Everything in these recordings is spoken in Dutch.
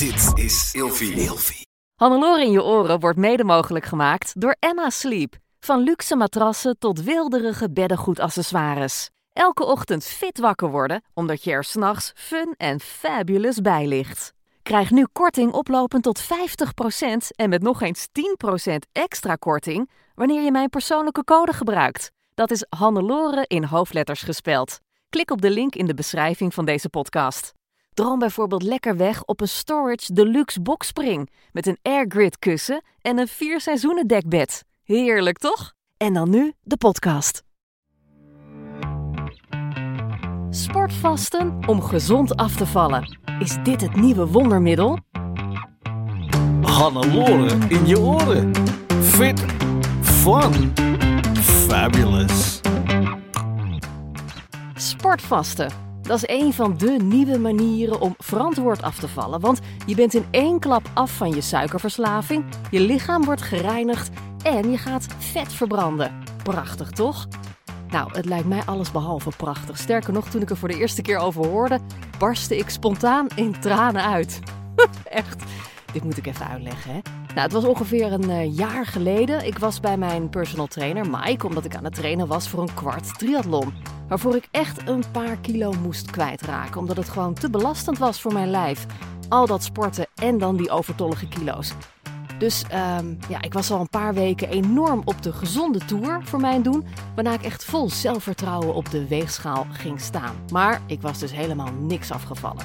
Dit is Ilfie. Ilfie. Hannelore in je oren wordt mede mogelijk gemaakt door Emma Sleep. Van luxe matrassen tot wilderige beddengoedaccessoires. Elke ochtend fit wakker worden, omdat je er s'nachts fun en fabulous bij ligt. Krijg nu korting oplopend tot 50% en met nog eens 10% extra korting wanneer je mijn persoonlijke code gebruikt. Dat is Hannelore in hoofdletters gespeld. Klik op de link in de beschrijving van deze podcast. Droom bijvoorbeeld lekker weg op een Storage Deluxe Boxspring met een airgrid kussen en een vier seizoenen dekbed. Heerlijk toch? En dan nu de podcast. Sportvasten om gezond af te vallen. Is dit het nieuwe wondermiddel? Hannelore in je oren. Fit, fun, fabulous. Sportvasten. Dat is een van de nieuwe manieren om verantwoord af te vallen. Want je bent in één klap af van je suikerverslaving, je lichaam wordt gereinigd en je gaat vet verbranden. Prachtig toch? Nou, het lijkt mij alles behalve prachtig. Sterker nog, toen ik er voor de eerste keer over hoorde, barstte ik spontaan in tranen uit. Echt. Dit moet ik even uitleggen, hè? Nou, het was ongeveer een uh, jaar geleden. Ik was bij mijn personal trainer Mike, omdat ik aan het trainen was voor een kwart triathlon. Waarvoor ik echt een paar kilo moest kwijtraken, omdat het gewoon te belastend was voor mijn lijf. Al dat sporten en dan die overtollige kilo's. Dus um, ja, ik was al een paar weken enorm op de gezonde tour voor mijn doen, waarna ik echt vol zelfvertrouwen op de weegschaal ging staan. Maar ik was dus helemaal niks afgevallen.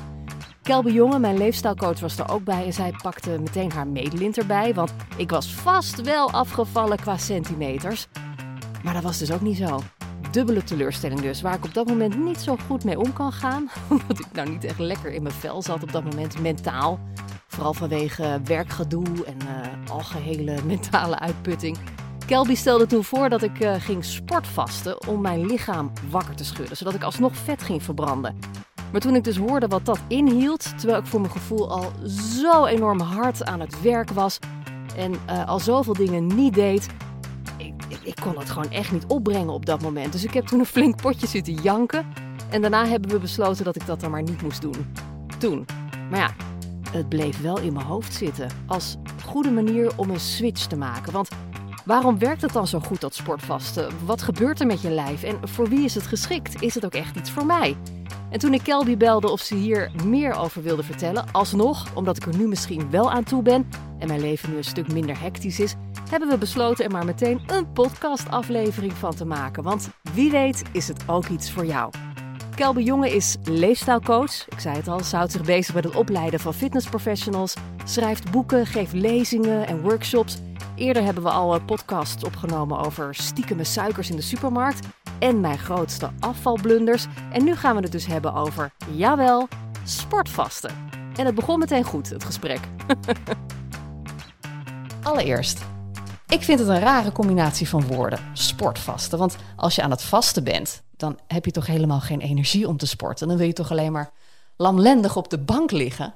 Kelbe Jonge, mijn leefstijlcoach, was er ook bij en zij pakte meteen haar medelint erbij, want ik was vast wel afgevallen qua centimeters. Maar dat was dus ook niet zo. Dubbele teleurstelling dus, waar ik op dat moment niet zo goed mee om kan gaan, omdat ik nou niet echt lekker in mijn vel zat op dat moment mentaal. Vooral vanwege werkgedoe en uh, algehele mentale uitputting. Kelby stelde toen voor dat ik uh, ging sportvasten om mijn lichaam wakker te schudden, zodat ik alsnog vet ging verbranden. Maar toen ik dus hoorde wat dat inhield, terwijl ik voor mijn gevoel al zo enorm hard aan het werk was en uh, al zoveel dingen niet deed, ik, kon het gewoon echt niet opbrengen op dat moment. Dus ik heb toen een flink potje zitten janken. En daarna hebben we besloten dat ik dat dan maar niet moest doen. Toen. Maar ja, het bleef wel in mijn hoofd zitten. Als goede manier om een switch te maken. Want waarom werkt het dan zo goed, dat sportvasten? Wat gebeurt er met je lijf? En voor wie is het geschikt? Is het ook echt iets voor mij? En toen ik Kelby belde of ze hier meer over wilde vertellen, alsnog, omdat ik er nu misschien wel aan toe ben en mijn leven nu een stuk minder hectisch is, hebben we besloten er maar meteen een podcastaflevering van te maken. Want wie weet is het ook iets voor jou. Kelby Jonge is leefstijlcoach. Ik zei het al, ze houdt zich bezig met het opleiden van fitnessprofessionals, schrijft boeken, geeft lezingen en workshops. Eerder hebben we al podcasts opgenomen over stiekeme suikers in de supermarkt en mijn grootste afvalblunders. En nu gaan we het dus hebben over, jawel, sportvasten. En het begon meteen goed, het gesprek. Allereerst, ik vind het een rare combinatie van woorden, sportvasten. Want als je aan het vasten bent, dan heb je toch helemaal geen energie om te sporten. Dan wil je toch alleen maar lamlendig op de bank liggen.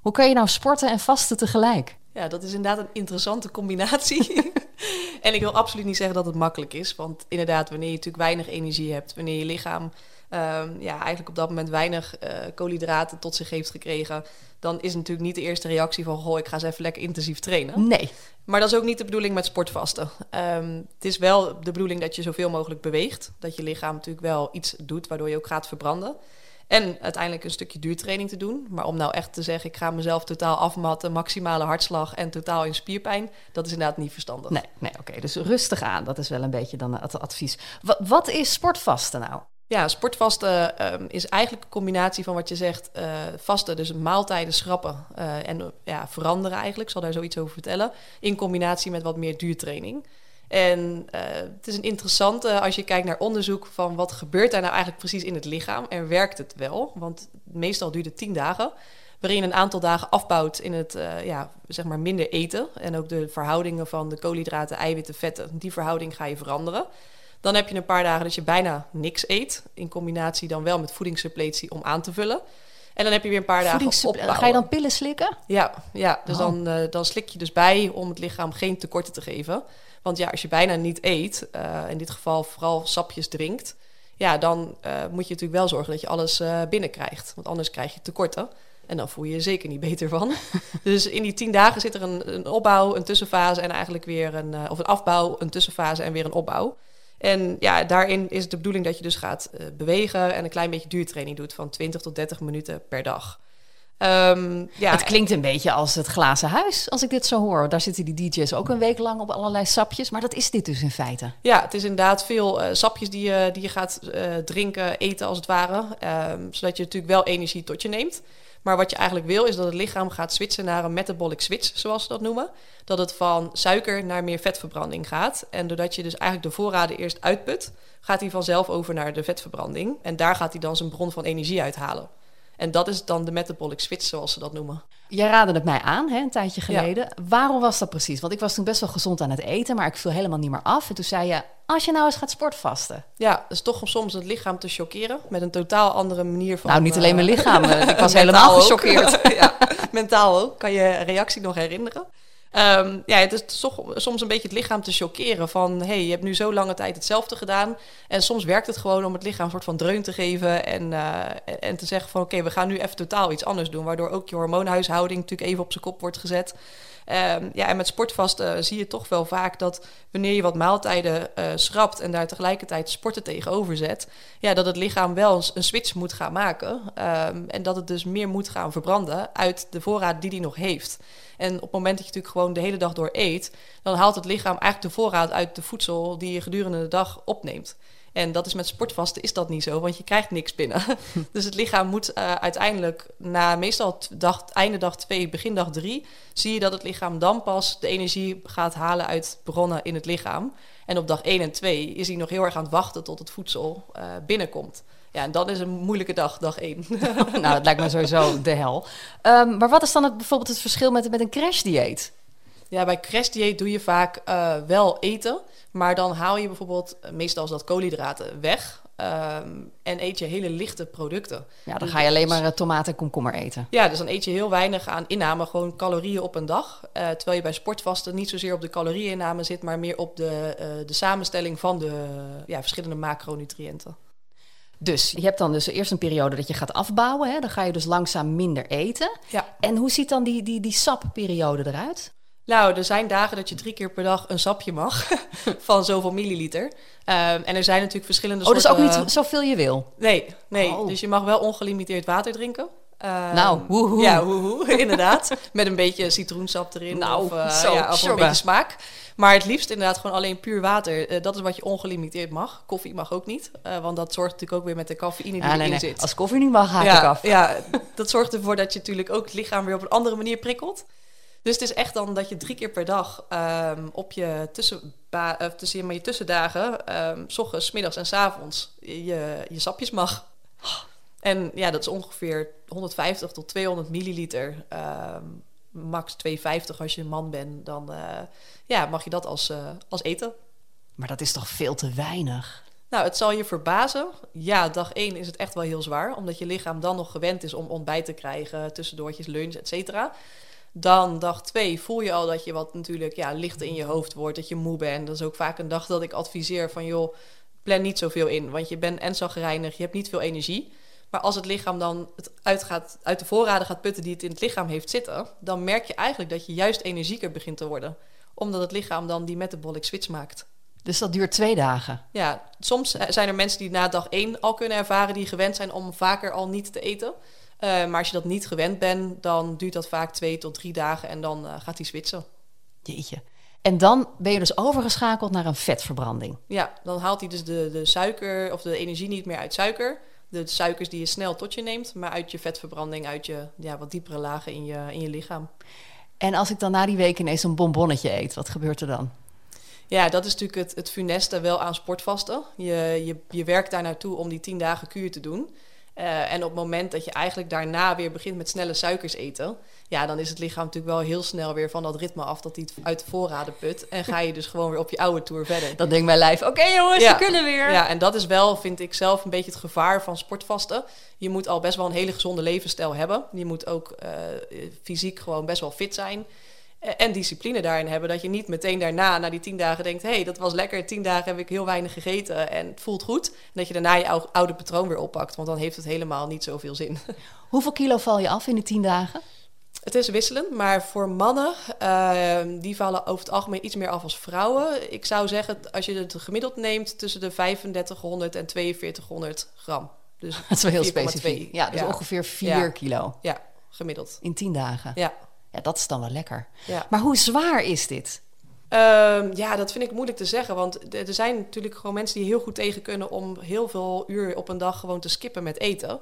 Hoe kan je nou sporten en vasten tegelijk? Ja, dat is inderdaad een interessante combinatie. en ik wil absoluut niet zeggen dat het makkelijk is. Want inderdaad, wanneer je natuurlijk weinig energie hebt, wanneer je lichaam um, ja, eigenlijk op dat moment weinig uh, koolhydraten tot zich heeft gekregen, dan is natuurlijk niet de eerste reactie van goh, ik ga eens even lekker intensief trainen. Nee. Maar dat is ook niet de bedoeling met sportvasten. Um, het is wel de bedoeling dat je zoveel mogelijk beweegt. Dat je lichaam natuurlijk wel iets doet waardoor je ook gaat verbranden. En uiteindelijk een stukje duurtraining te doen. Maar om nou echt te zeggen, ik ga mezelf totaal afmatten, maximale hartslag en totaal in spierpijn, dat is inderdaad niet verstandig. Nee, nee oké. Dus rustig aan, dat is wel een beetje dan het advies. Wat, wat is sportvasten nou? Ja, sportvasten um, is eigenlijk een combinatie van wat je zegt, uh, vasten, dus maaltijden schrappen uh, en ja, veranderen eigenlijk. Ik zal daar zoiets over vertellen. In combinatie met wat meer duurtraining. En het is een interessante als je kijkt naar onderzoek van wat gebeurt daar nou eigenlijk precies in het lichaam en werkt het wel? Want meestal duurt het tien dagen, waarin een aantal dagen afbouwt in het ja, zeg maar minder eten en ook de verhoudingen van de koolhydraten, eiwitten, vetten. Die verhouding ga je veranderen. Dan heb je een paar dagen dat je bijna niks eet, in combinatie dan wel met voedingssuppletie om aan te vullen. En dan heb je weer een paar dagen opbouwen. Ga je dan pillen slikken? Ja, ja dus oh. dan, uh, dan slik je dus bij om het lichaam geen tekorten te geven. Want ja, als je bijna niet eet, uh, in dit geval vooral sapjes drinkt, ja, dan uh, moet je natuurlijk wel zorgen dat je alles binnenkrijgt. Want anders krijg je tekorten. En dan voel je je zeker niet beter van. dus in die tien dagen zit er een, een opbouw, een tussenfase en eigenlijk weer een, of een afbouw, een tussenfase en weer een opbouw. En ja, daarin is het de bedoeling dat je dus gaat uh, bewegen en een klein beetje duurtraining doet van 20 tot 30 minuten per dag. Um, ja. Het klinkt een beetje als het glazen huis, als ik dit zo hoor. Daar zitten die DJ's ook een week lang op allerlei sapjes. Maar dat is dit dus in feite. Ja, het is inderdaad veel uh, sapjes die je, die je gaat uh, drinken, eten als het ware. Um, zodat je natuurlijk wel energie tot je neemt. Maar wat je eigenlijk wil, is dat het lichaam gaat switchen naar een metabolic switch, zoals ze dat noemen. Dat het van suiker naar meer vetverbranding gaat. En doordat je dus eigenlijk de voorraden eerst uitput, gaat hij vanzelf over naar de vetverbranding. En daar gaat hij dan zijn bron van energie uithalen. En dat is dan de metabolic switch, zoals ze dat noemen. Jij raadde het mij aan, hè, een tijdje geleden. Waarom was dat precies? Want ik was toen best wel gezond aan het eten, maar ik viel helemaal niet meer af. En toen zei je, als je nou eens gaat sportvasten. Ja, dat is toch om soms het lichaam te chockeren met een totaal andere manier van... Nou, niet alleen mijn lichaam. Uh, ik was helemaal gechoqueerd. ja, mentaal ook. Kan je reactie nog herinneren? Um, ja, het is soms een beetje het lichaam te chockeren van... hey, je hebt nu zo lange tijd hetzelfde gedaan. En soms werkt het gewoon om het lichaam een soort van dreun te geven... en, uh, en te zeggen van oké, we gaan nu even totaal iets anders doen... waardoor ook je hormoonhuishouding natuurlijk even op zijn kop wordt gezet... Um, ja, en met sportvasten uh, zie je toch wel vaak dat wanneer je wat maaltijden uh, schrapt en daar tegelijkertijd sporten tegenover zet, ja, dat het lichaam wel een switch moet gaan maken. Um, en dat het dus meer moet gaan verbranden uit de voorraad die die nog heeft. En op het moment dat je natuurlijk gewoon de hele dag door eet, dan haalt het lichaam eigenlijk de voorraad uit de voedsel die je gedurende de dag opneemt. En dat is met sportvasten is dat niet zo, want je krijgt niks binnen. dus het lichaam moet uh, uiteindelijk na meestal dag, einde dag 2, begin dag 3, zie je dat het lichaam dan pas de energie gaat halen uit bronnen in het lichaam. En op dag 1 en 2 is hij nog heel erg aan het wachten tot het voedsel uh, binnenkomt. Ja, en dat is een moeilijke dag, dag 1. nou, dat lijkt me sowieso de hel. Um, maar wat is dan het, bijvoorbeeld het verschil met, met een crashdieet? Ja, bij crashdieet doe je vaak uh, wel eten, maar dan haal je bijvoorbeeld meestal dat koolhydraten weg. Um, en eet je hele lichte producten. Ja, dan ga je alleen maar uh, tomaten en komkommer eten. Ja, dus dan eet je heel weinig aan inname, gewoon calorieën op een dag. Uh, terwijl je bij sportvasten niet zozeer op de calorieinname zit, maar meer op de, uh, de samenstelling van de ja, verschillende macronutriënten. Dus je hebt dan dus eerst een periode dat je gaat afbouwen. Hè? Dan ga je dus langzaam minder eten. Ja. En hoe ziet dan die, die, die sapperiode eruit? Nou, er zijn dagen dat je drie keer per dag een sapje mag van zoveel milliliter. Um, en er zijn natuurlijk verschillende oh, soorten... Oh, dus ook niet zoveel je wil? Nee, nee. Oh. Dus je mag wel ongelimiteerd water drinken. Um, nou, woehoe. Ja, woehoe, inderdaad. Met een beetje citroensap erin nou, of, uh, zo, ja, of een beetje smaak. Maar het liefst inderdaad gewoon alleen puur water. Uh, dat is wat je ongelimiteerd mag. Koffie mag ook niet. Uh, want dat zorgt natuurlijk ook weer met de cafeïne die erin nee, zit. Als koffie niet mag, haak ja, ik af. Ja, dat zorgt ervoor dat je natuurlijk ook het lichaam weer op een andere manier prikkelt. Dus het is echt dan dat je drie keer per dag um, op je, tussen, uh, tussen, maar je tussendagen, um, s ochtends, middags en s avonds, je, je sapjes mag. En ja, dat is ongeveer 150 tot 200 milliliter. Um, max 250 als je een man bent. Dan uh, ja, mag je dat als, uh, als eten. Maar dat is toch veel te weinig? Nou, het zal je verbazen. Ja, dag 1 is het echt wel heel zwaar. Omdat je lichaam dan nog gewend is om ontbijt te krijgen, tussendoortjes, lunch, et cetera. Dan dag twee voel je al dat je wat natuurlijk ja, lichter in je hoofd wordt, dat je moe bent. Dat is ook vaak een dag dat ik adviseer van joh, plan niet zoveel in. Want je bent en zagrijnig, je hebt niet veel energie. Maar als het lichaam dan het uitgaat, uit de voorraden gaat putten die het in het lichaam heeft zitten, dan merk je eigenlijk dat je juist energieker begint te worden. Omdat het lichaam dan die metabolic switch maakt. Dus dat duurt twee dagen? Ja, soms zijn er mensen die na dag één al kunnen ervaren, die gewend zijn om vaker al niet te eten. Uh, maar als je dat niet gewend bent, dan duurt dat vaak twee tot drie dagen en dan uh, gaat hij switchen. Jeetje. En dan ben je dus overgeschakeld naar een vetverbranding. Ja, dan haalt hij dus de, de suiker of de energie niet meer uit suiker. De suikers die je snel tot je neemt, maar uit je vetverbranding, uit je ja, wat diepere lagen in je, in je lichaam. En als ik dan na die week ineens een bonbonnetje eet, wat gebeurt er dan? Ja, dat is natuurlijk het, het funeste wel aan sportvasten. Je, je, je werkt daar naartoe om die tien dagen kuur te doen. Uh, en op het moment dat je eigenlijk daarna weer begint met snelle suikers eten, ja, dan is het lichaam natuurlijk wel heel snel weer van dat ritme af dat hij het uit de voorraden put. En ga je dus gewoon weer op je oude tour verder. Dan denkt mijn lijf, oké okay, jongens, ja. we kunnen weer. Ja, en dat is wel, vind ik zelf, een beetje het gevaar van sportvasten. Je moet al best wel een hele gezonde levensstijl hebben. Je moet ook uh, fysiek gewoon best wel fit zijn. En discipline daarin hebben. Dat je niet meteen daarna, na die tien dagen, denkt: hé, hey, dat was lekker. Tien dagen heb ik heel weinig gegeten en het voelt goed. En dat je daarna je ou- oude patroon weer oppakt. Want dan heeft het helemaal niet zoveel zin. Hoeveel kilo val je af in die tien dagen? Het is wisselend, maar voor mannen, eh, die vallen over het algemeen iets meer af als vrouwen. Ik zou zeggen, als je het gemiddeld neemt, tussen de 3500 en 4200 gram. Dus Dat is wel heel 4,2. specifiek. Ja, dus Ja. ongeveer 4 Ja. kilo Ja, gemiddeld. in tien dagen. Ja. Ja, dat is dan wel lekker. Ja. Maar hoe zwaar is dit? Ehm, ja, dat vind ik moeilijk te zeggen. Want er zijn natuurlijk gewoon mensen die heel goed tegen kunnen om heel veel uur op een dag gewoon te skippen met eten.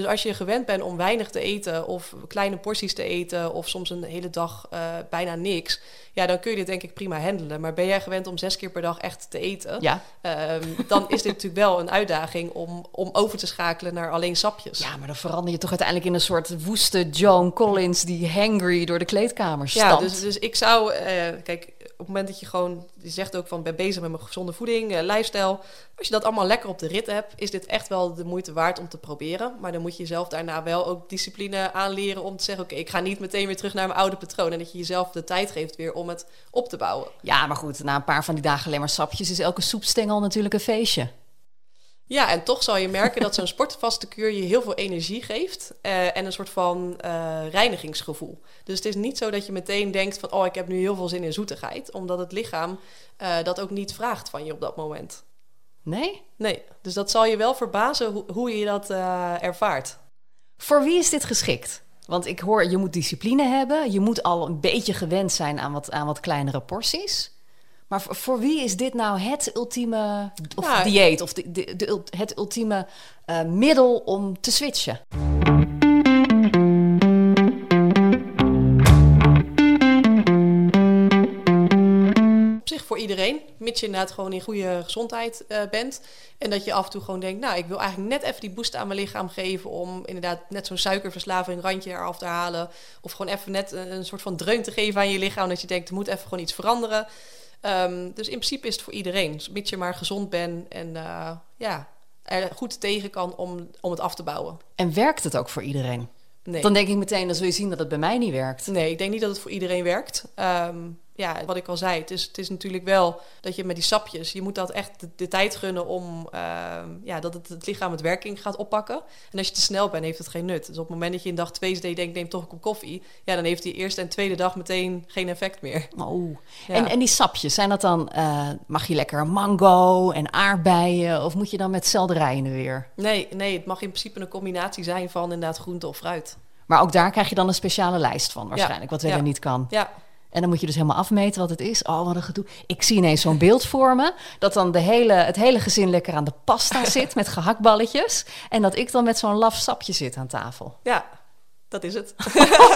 Dus als je gewend bent om weinig te eten of kleine porties te eten of soms een hele dag eh, bijna niks, ja, dan kun je dit denk ik prima handelen. Maar ben jij gewend om zes keer per dag echt te eten, Ja. ehm, dan is dit natuurlijk wel een uitdaging om, om over te schakelen naar alleen sapjes. Ja, maar dan verander je toch uiteindelijk in een soort woeste Joan Collins die hangry door de kleedkamer Ja, stapt. dus, dus ik zou, eh, kijk, het moment dat je gewoon, je zegt ook van ben bezig met mijn gezonde voeding, eh, lifestyle. Als je dat allemaal lekker op de rit hebt, is dit echt wel de moeite waard om te proberen. Maar dan moet je jezelf daarna wel ook discipline aanleren om te zeggen, oké, ik ga niet meteen weer terug naar mijn oude patroon. En dat je jezelf de tijd geeft weer om het op te bouwen. Ja, maar goed, na een paar van die dagen alleen maar sapjes is elke soepstengel natuurlijk een feestje. Ja, en toch zal je merken dat zo'n sportvaste kuur je heel veel energie geeft eh, en een soort van eh, reinigingsgevoel. Dus het is niet zo dat je meteen denkt van, oh, ik heb nu heel veel zin in zoetigheid, omdat het lichaam eh, dat ook niet vraagt van je op dat moment. Nee? Nee, dus dat zal je wel verbazen hoe, hoe je dat ervaart. Voor wie is dit geschikt? Want ik hoor, je moet discipline hebben. Je moet al een beetje gewend zijn aan wat, aan wat kleinere porties. Maar voor, voor wie is dit nou het ultieme of Ja. dieet? Of de, de, het ultieme eh, middel om te switchen? Op zich voor iedereen, mits je inderdaad gewoon in goede gezondheid eh, bent. En dat je af en toe gewoon denkt, nou, ik wil eigenlijk net even die boost aan mijn lichaam geven om inderdaad net zo'n suikerverslaving randje eraf te halen. Of gewoon even net een, een soort van dreun te geven aan je lichaam, dat je denkt, er moet even gewoon iets veranderen. Ehm, dus in principe is het voor iedereen, dus mits je maar gezond bent en eh, ja, er goed tegen kan om, om het af te bouwen. En werkt het ook voor iedereen? Nee. Dan denk ik meteen, dan zul je zien dat het bij mij niet werkt. Nee, ik denk niet dat het voor iedereen werkt. Ehm, ja, wat ik al zei, het is, het is natuurlijk wel dat je met die sapjes, je moet dat echt de, de tijd gunnen om ehm, ja, dat het, het lichaam het werking gaat oppakken. En als je te snel bent, heeft het geen nut. Dus op het moment dat je in dag twee denkt, neem toch een kop koffie, ja, dan heeft die eerste en tweede dag meteen geen effect meer. Oh. Ja. En, en die sapjes, zijn dat dan, eh, mag je lekker mango en aardbeien? Of moet je dan met selderij in de weer? Nee, nee, het mag in principe een combinatie zijn van inderdaad groente of fruit. Maar ook daar krijg je dan een speciale lijst van waarschijnlijk, wat wel Ja. niet kan. Ja, En dan moet je dus helemaal afmeten wat het is. Oh, wat een gedoe. Ik zie ineens zo'n beeld voor me. Dat dan de hele, het hele gezin lekker aan de pasta zit met gehaktballetjes. En dat ik dan met zo'n laf sapje zit aan tafel. ja, dat is het.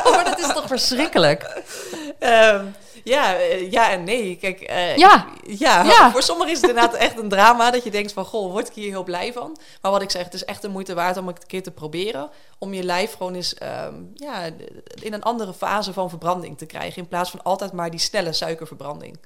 maar dat is toch verschrikkelijk? Ehm, ja, eh, ja en nee. Kijk, eh, Ja. ja, Ja. voor sommigen is het inderdaad echt een drama dat je denkt van, goh, word ik hier heel blij van? Maar wat ik zeg, het is echt de moeite waard om het een keer te proberen. Om je lijf gewoon eens ehm, ja, in een andere fase van verbranding te krijgen. In plaats van altijd maar die snelle suikerverbranding.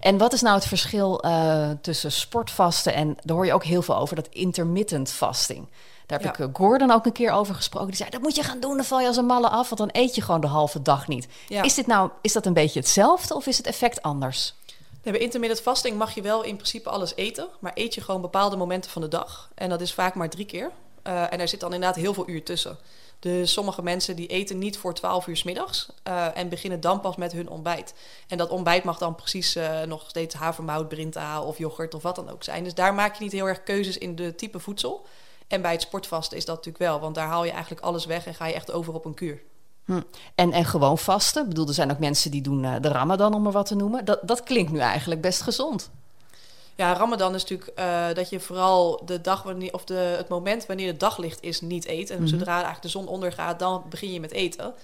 En wat is nou het verschil eh, tussen sportvasten en, daar hoor je ook heel veel over, dat intermittent fasting. Daar heb Ja. ik eh, Gordon ook een keer over gesproken. Die zei, dat moet je gaan doen, dan val je als een malle af, want dan eet je gewoon de halve dag niet. Ja. Is dit nou, is dat een beetje hetzelfde of is het effect anders? Nee, bij intermittent fasting mag je wel in principe alles eten. Maar eet je gewoon bepaalde momenten van de dag. En dat is vaak maar drie keer. Eh, en daar zit dan inderdaad heel veel uur tussen. Dus sommige mensen die eten niet voor 12 uur 's middags eh, en beginnen dan pas met hun ontbijt. En dat ontbijt mag dan precies eh, nog steeds havermout, brinta of yoghurt of wat dan ook zijn. Dus daar maak je niet heel erg keuzes in de type voedsel. En bij het sportvasten is dat natuurlijk wel, want daar haal je eigenlijk alles weg en ga je echt over op een kuur. Hm. En, en gewoon vasten. Ik bedoel, er zijn ook mensen die doen eh, de ramadan, om maar wat te noemen. Dat, dat klinkt nu eigenlijk best gezond. Ja, Ramadan is natuurlijk eh, dat je vooral de dag wanneer, of de, het moment wanneer het daglicht is, niet eet. En Mhm. zodra eigenlijk de zon ondergaat, dan begin je met eten.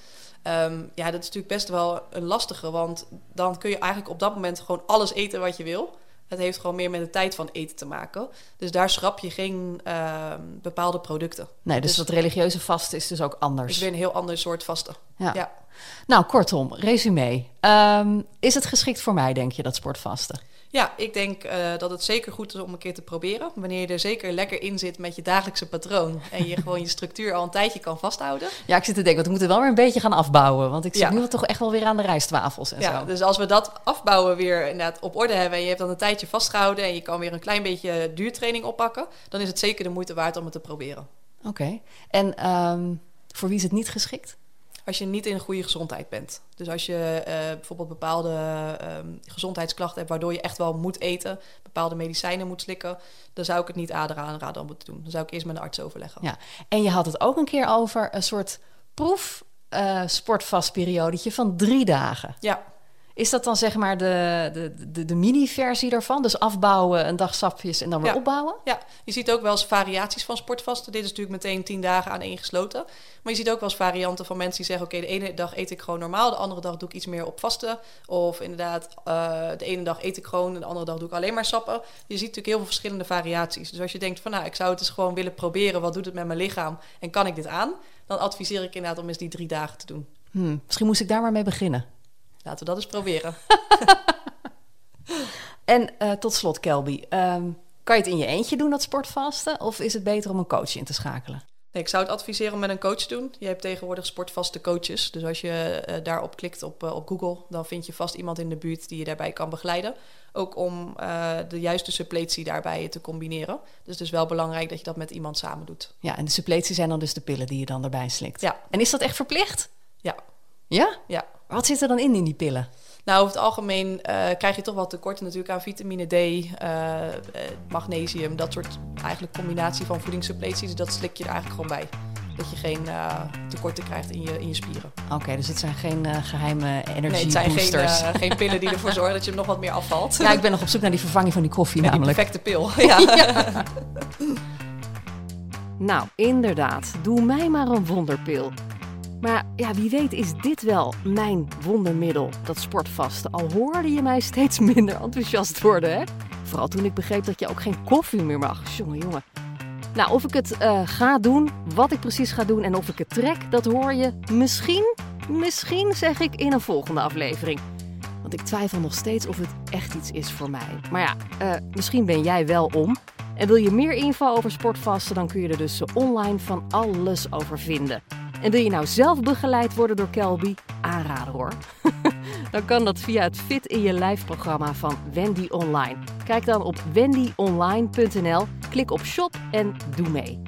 Ehm, ja, dat is natuurlijk best wel een lastige, want dan kun je eigenlijk op dat moment gewoon alles eten wat je wil. Het heeft gewoon meer met de tijd van eten te maken. Dus daar schrap je geen ehm, bepaalde producten. Nee, dus, Dus- dat religieuze vasten is dus ook Het anders. is weer een heel ander soort vasten. Ja. Ja. Nou, kortom, resume. Ehm, is het geschikt voor mij, denk je, dat sportvasten? Ja, ik denk uh, dat het zeker goed is om een keer te proberen. Wanneer je er zeker lekker in zit met je dagelijkse patroon en je gewoon je structuur al een tijdje kan vasthouden. Ja, ik zit te denken, want we moeten wel weer een beetje gaan afbouwen. Want ik zit ja. nu toch echt wel weer aan de rijstwafels en ja, zo. Dus als we dat afbouwen weer inderdaad op orde hebben en je hebt dan een tijdje vastgehouden en je kan weer een klein beetje duurtraining oppakken, dan is het zeker de moeite waard om het te proberen. Oké. En um, voor wie is het niet geschikt? Als je niet in een goede gezondheid bent. Dus als je uh, bijvoorbeeld bepaalde um, gezondheidsklachten hebt waardoor je echt wel moet eten, bepaalde medicijnen moet slikken, dan zou ik het niet aanraden om het te doen. Dan zou ik eerst met een arts overleggen. Ja, en je had het ook een keer over een soort proef uh, sportvastperiodetje van drie dagen. Ja. Is dat dan zeg maar de, de, de, de mini-versie daarvan? Dus afbouwen, een dag sapjes en dan weer ja. opbouwen? Ja, je ziet ook wel eens variaties van sportvasten. Dit is natuurlijk meteen tien dagen aan één gesloten. Maar je ziet ook wel eens varianten van mensen die zeggen... oké, de ene dag eet ik gewoon normaal, de andere dag doe ik iets meer op vasten. Of inderdaad, uh, de ene dag eet ik gewoon en de andere dag doe ik alleen maar sappen. Je ziet natuurlijk heel veel verschillende variaties. Dus als je denkt van, nou, ik zou het eens gewoon willen proberen... wat doet het met mijn lichaam en kan ik dit aan? Dan adviseer ik inderdaad om eens die drie dagen te doen. Hmm, misschien moest ik daar maar mee beginnen. Laten we dat eens proberen. en uh, tot slot, Kelby. Um, kan je het in je eentje doen, dat sportvasten? Of is het beter om een coach in te schakelen? Nee, ik zou het adviseren om met een coach te doen. Je hebt tegenwoordig sportvaste coaches. Dus als je uh, daarop klikt op, uh, op Google, dan vind je vast iemand in de buurt die je daarbij kan begeleiden. Ook om de juiste suppletie daarbij te combineren. Dus het is wel belangrijk dat je dat met iemand samen doet. Ja, en de suppletie zijn dan dus de pillen die je dan erbij slikt. Ja. En is dat echt verplicht? Ja. Ja? Ja. Wat zit er dan in, in die pillen? Nou, over het algemeen uh, krijg je toch wel tekorten natuurlijk aan vitamine D, uh, magnesium, dat soort eigenlijk combinatie van voedingssuppleties. Dat slik je er eigenlijk gewoon bij. Dat je geen uh, tekorten krijgt in je, in je spieren. Oké, okay, dus het zijn geen geheime energie Nee, het zijn geen, geen, pillen die ervoor zorgen dat je nog wat meer afvalt. Ja, ik ben nog op zoek naar die vervanging van die koffie namelijk. Die perfecte pil. Ja. ja. nou, inderdaad. Doe mij maar een wonderpil. Maar ja, wie weet is dit wel mijn wondermiddel, dat sportvasten. Al hoorde je mij steeds minder enthousiast worden, hè? Vooral toen ik begreep dat je ook geen koffie meer mag. Jongen, jongen. Nou, of ik het uh, ga doen, wat ik precies ga doen en of ik het trek, dat hoor je misschien, misschien zeg ik in een volgende aflevering. Want ik twijfel nog steeds of het echt iets is voor mij. Maar ja, uh, misschien ben jij wel om. En wil je meer info over sportvasten, dan kun je er dus online van alles over vinden. En wil je nou zelf begeleid worden door Kelby? Aanraden hoor. dan kan dat via het Fit in je Lijf programma van Wendy Online. Kijk dan op wendyonline.nl, klik op shop en doe mee.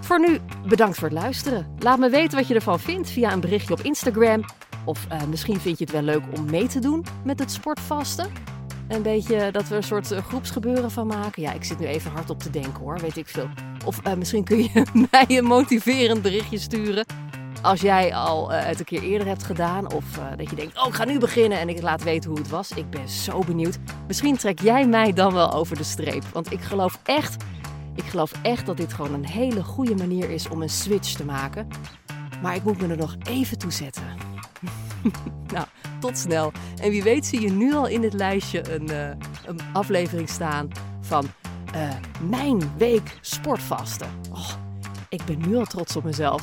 Voor nu, bedankt voor het luisteren. Laat me weten wat je ervan vindt via een berichtje op Instagram. Of uh, misschien vind je het wel leuk om mee te doen met het sportvasten. Een beetje dat we een soort uh, groepsgebeuren van maken. Ja, ik zit nu even hard op te denken hoor, weet ik veel. Of uh, misschien kun je mij een motiverend berichtje sturen. Als jij al uh, het een keer eerder hebt gedaan of uh, dat je denkt, oh ik ga nu beginnen en ik laat weten hoe het was. Ik ben zo benieuwd. Misschien trek jij mij dan wel over de streep. Want ik geloof echt, ik geloof echt dat dit gewoon een hele goede manier is om een switch te maken. Maar ik moet me er nog even toe zetten. nou, tot snel. En wie weet zie je nu al in het lijstje een, uh, een aflevering staan van Mijn Week Sportvasten. Oh, ik ben nu al trots op mezelf.